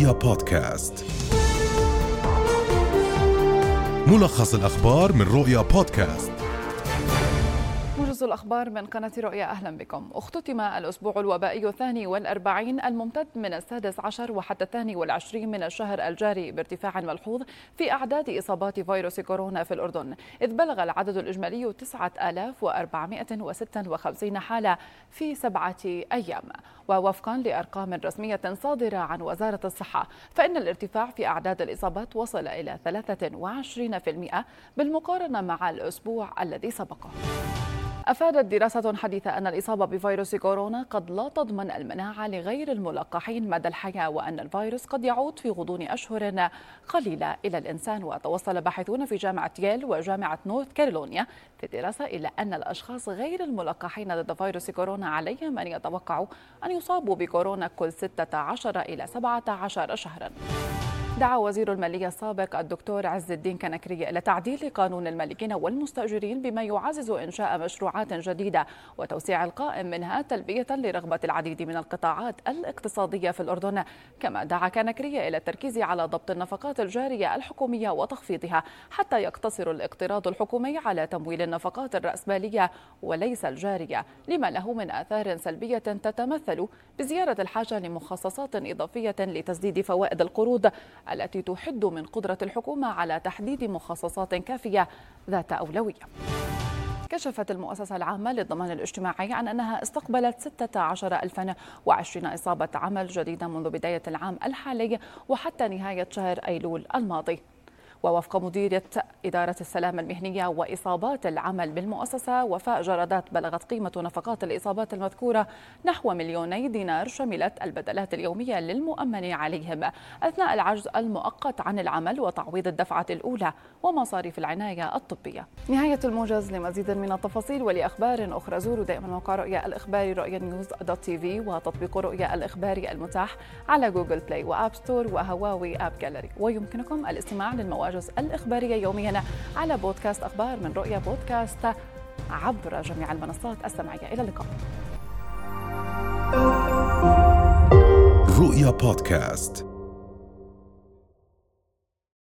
رؤيا بودكاست. ملخص الأخبار من رؤيا بودكاست. موجز الأخبار من قناة رؤيا. أهلا بكم. اختتم الأسبوع الوبائي الثاني والأربعين الممتد من السادس عشر وحتى الثاني والعشرين من الشهر الجاري بارتفاع ملحوظ في أعداد إصابات فيروس كورونا في الأردن. إذ بلغ العدد الإجمالي 9456 حالة في سبعة أيام. ووفقا لأرقام رسمية صادرة عن وزارة الصحة فإن الارتفاع في أعداد الإصابات وصل إلى 23% بالمقارنة مع الأسبوع الذي سبقه. أفادت دراسة حديثة أن الإصابة بفيروس كورونا قد لا تضمن المناعة لغير الملقحين مدى الحياة وأن الفيروس قد يعود في غضون أشهر قليلة. إلى الإنسان وتوصل باحثون في جامعة ييل وجامعة نورث كارولينا في الدراسة إلى أن الأشخاص غير الملقحين ضد فيروس كورونا عليهم أن يتوقعوا أن يصابوا بكورونا كل 16 إلى 17 شهراً. دعا وزير المالية السابق الدكتور عز الدين كنكري إلى تعديل قانون المالكين والمستأجرين بما يعزز إنشاء مشروعات جديدة وتوسيع القائم منها تلبية لرغبة العديد من القطاعات الاقتصادية في الأردن. كما دعا كنكري إلى التركيز على ضبط النفقات الجارية الحكومية وتخفيضها حتى يقتصر الاقتراض الحكومي على تمويل النفقات الرأسمالية وليس الجارية لما له من آثار سلبية تتمثل بزيارة الحاجة لمخصصات إضافية لتسديد فوائد القروض التي تحد من قدرة الحكومة على تحديد مخصصات كافية ذات أولوية. كشفت المؤسسة العامة للضمان الاجتماعي عن أنها استقبلت 16020 إصابة عمل جديدة منذ بداية العام الحالي وحتى نهاية شهر أيلول الماضي. ووفق مديرية إدارة السلامة المهنية وإصابات العمل بالمؤسسة وفاء جرادات بلغت قيمة نفقات الإصابات المذكورة نحو مليوني دينار شملت البدلات اليومية للمؤمن عليهم. أثناء العجز المؤقت عن العمل وتعويض الدفعة الأولى ومصاريف العناية الطبية. نهاية الموجز لمزيد من التفاصيل ولأخبار أخرى زوروا دائما موقع رؤيا الإخباري رؤيا نيوز دوت تي في وتطبيق رؤيا الإخباري المتاح على Google Play و App Store و Huawei AppGallery ويمكنكم الاستماع للمواجز الإخبارية يوميا على بودكاست أخبار من رؤيا بودكاست عبر جميع المنصات السمعية. إلى اللقاء. رؤيا بودكاست.